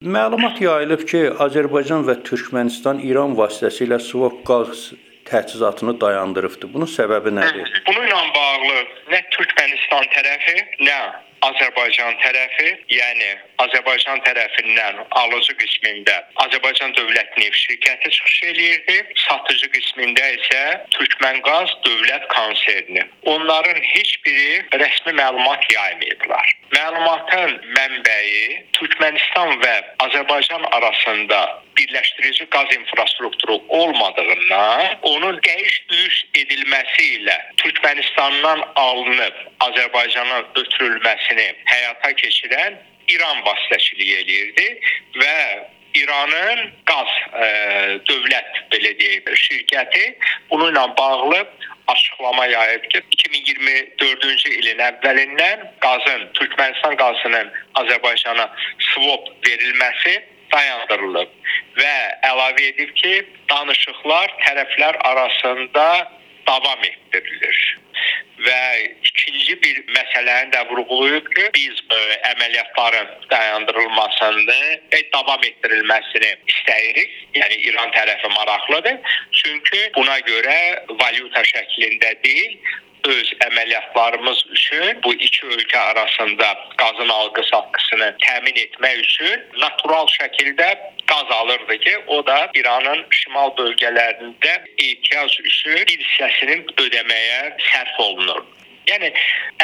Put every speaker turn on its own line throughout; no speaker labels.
Məlumat yayılıb ki, Azərbaycan və Türkmənistan İran vasitəsilə Svok qaz təchizatını dayandırıbdı. Bunun səbəbi nədir?
Bununla bağlı nə Türkmənistan tərəfi, nə Azərbaycan tərəfi, yəni Azərbaycan tərəfindən alıcı qismində Azərbaycan Dövlət Neft şirkəti çıxış eləyirdi, satıcı qismində isə Türkmənqaz Dövlət konserni. Onların heç biri rəsmi məlumat yaymayıblar. Məlumatın mənbəyi Türkmənistan və Azərbaycan arasında birləşdirici qaz infrastrukturu olmadığından onun dəyiş-düyüş edilməsi ilə Türkmənistandan alınıb Azərbaycana ötürülməsini həyata keçirən İran vasitəçiliyi eləyirdi və İranın qaz ə, dövlət belə deyək şirkəti bununla bağlı açıqlama yayıb ki, 2024-cü ilin əvvəlindən qazın, Türkmənistan qazının Azərbaycana swap verilməsi dayandırılıb və əlavə edib ki, danışıqlar tərəflər arasında davam etdirilir ikinci bir məsələni də vurğulayıb ki, biz ə, e, əməliyyatların dayandırılmasını və davam etdirilməsini istəyirik. Yəni İran tərəfi maraqlıdır. Çünki buna görə valyuta şəklində deyil, öz əməliyyatlarımız üçün bu iki ölkə arasında qazın alqı-satqısını təmin etmək üçün natural şəkildə qaz alırdı ki, o da İranın şimal bölgələrində ehtiyac üçün bir hissəsini ödəməyə sərf olunur. Yəni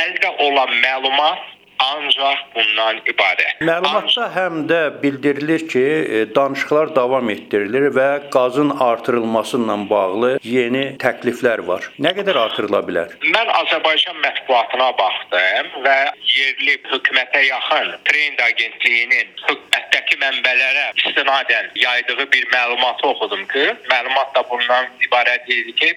əldə olan məlumat ancaq bundan ibarət.
Məlumatda həm də bildirilir ki, e, danışıqlar davam etdirilir və qazın artırılması ilə bağlı yeni təkliflər var. Nə qədər artırıla bilər?
Mən Azərbaycan mətbuatına baxdım və yerli hökumətə yaxın Trend agentliyinin hökumətdəki mənbələrə istinadən yaydığı bir məlumatı oxudum ki, məlumat da bundan ibarət idi ki,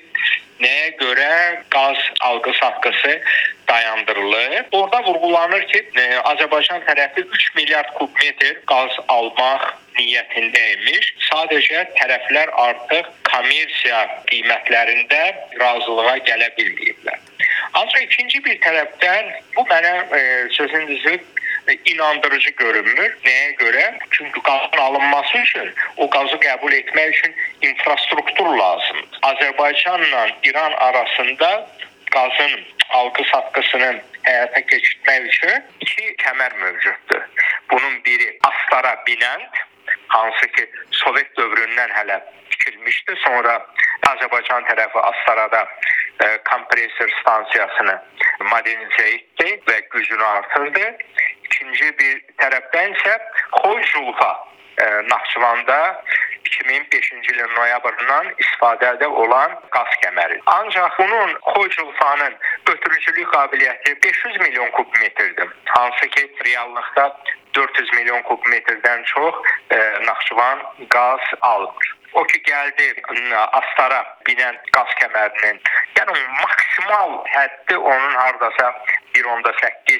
nəyə görə qaz alqı-satqısı dayandırılır. Orada vurğulanır ki, e, Azərbaycan tərəfi 3 milyard kub metr qaz almaq niyyətindəymiş. Sadəcə tərəflər artıq kommersiya qiymətlərində razılığa gələ bilməyiblər. Ancaq ikinci bir tərəfdən bu mənə e, sözün düzü inandırıcı görünmür. Nəyə görə? Çünki qazın alınması üçün o qazı qəbul etmək üçün infrastruktur lazımdır. Azərbaycanla İran arasında qazın alqı-satqısını həyata keçirmək üçün iki kəmər mövcuddur. Bunun biri Astara Binənd, hansı ki Sovet dövründən hələ tikilmişdi. Sonra Azərbaycan tərəfi Astarada e, kompressor stansiyasını modernizə etdi və gücünü artırdı. İkinci bir tərəfdən isə Xoyjulfa e, Naxçıvanda 2005-ci ilin noyabrından istifadədə olan qaz kəməri. Ancaq bunun Xoyculfanın ötürücülük qabiliyyəti 500 milyon kub metrdir. Hansı ki, reallıqda 400 milyon kub metrdən çox e, Naxçıvan qaz almır. O ki gəldi Astara binən qaz kəmərinin, yəni maksimal həddi onun hardasa 1.8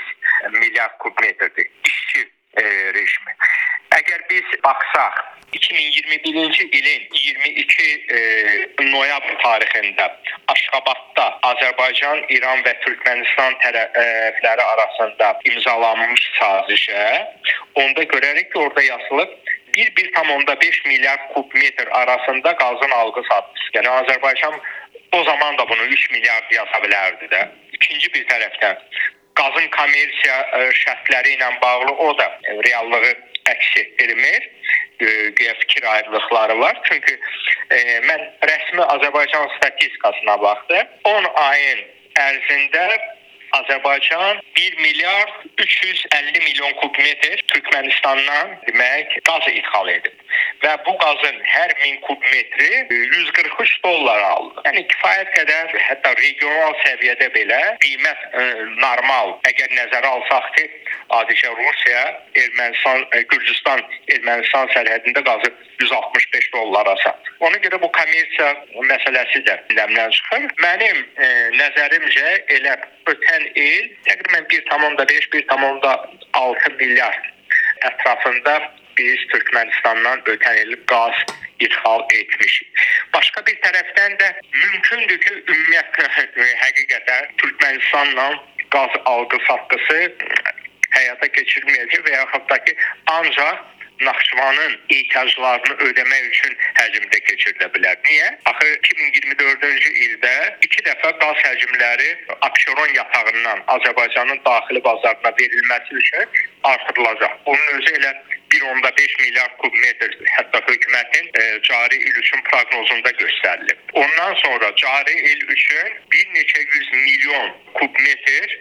milyard kub metrdir. İşçi e, rejimi. Əgər biz baxsaq 2021-ci ilin 22 e, noyabr tarixində Aşqabadda Azərbaycan, İran və Türkmənistan tərəfləri arasında imzalanmış sazişə, onda görərik ki, orada yazılıb 1.5 milyard kub metr arasında qazın alqı satqısı. Yəni Azərbaycan o zaman da bunu 3 milyard yaza bilərdi də. İkinci bir tərəfdən qazın kommersiya e, şərtləri ilə bağlı o da reallığı əks etdirmir. Güya fikir ayrılıqları var. Çünki e, mən rəsmi Azərbaycan statistikasına baxdım. 10 ayın ərzində Azərbaycan 1 milyard 350 milyon kub metr Türkmenistandan demək qaz ixal edib. Və bu qazın hər 1000 kub metri 143 dollar aldı. Yəni kifayət qədər hətta regional səviyyədə belə qiymət ə, e, normal. Əgər nəzərə alsaq ki, adicə Rusiya, Ermənistan, e, Gürcüstan, Ermənistan sərhədində qazı 165 dollara satır. Ona görə bu kommersiya məsələsi də gündəmdən çıxır. Mənim e, nəzərimcə elə ötən il təqribən 1.5-1.6 milyard ətrafında biz Türkmenistandan ötən il qaz ixal etmişik. Başqa bir tərəfdən də mümkündür ki, ümumiyyətlə həqiqətən Türkmenistanla qaz alqı-satqısı həyata keçirilməyəcək və yaxud da ki, ancaq Naxçıvanın ehtiyaclarını ödəmək üçün həcmdə keçirilə bilər. Niyə? Axı 2024-cü ildə 2 dəfə qaz həcmləri Abşeron yatağından Azərbaycanın daxili bazarına verilməsi üçün artırılacaq. Bunun özü elə 1.5 milyard kub metr hətta hökumətin e, cari il üçün proqnozunda göstərilib. Ondan sonra cari il üçün bir neçə yüz milyon kub metr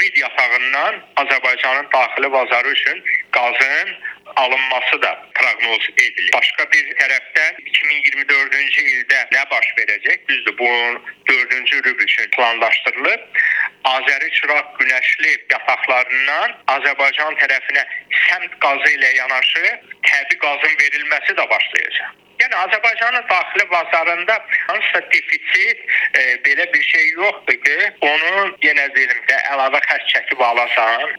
ümid yatağından Azərbaycanın daxili bazarı üçün qazın alınması da proqnoz edilir. Başqa bir tərəfdən 2024-cü ildə nə baş verəcək? Düzdür, bu 4-cü rübl üçün planlaşdırılıb. Azəri çıraq günəşli yataqlarından Azərbaycan tərəfinə səmt qazı ilə yanaşı təbii qazın verilməsi də başlayacaq. Yəni Azərbaycanın daxili bazarında hansısa defitsit e, belə bir şey yoxdur ki, onu yenə deyirəm də əlavə xərc çəkib alasan.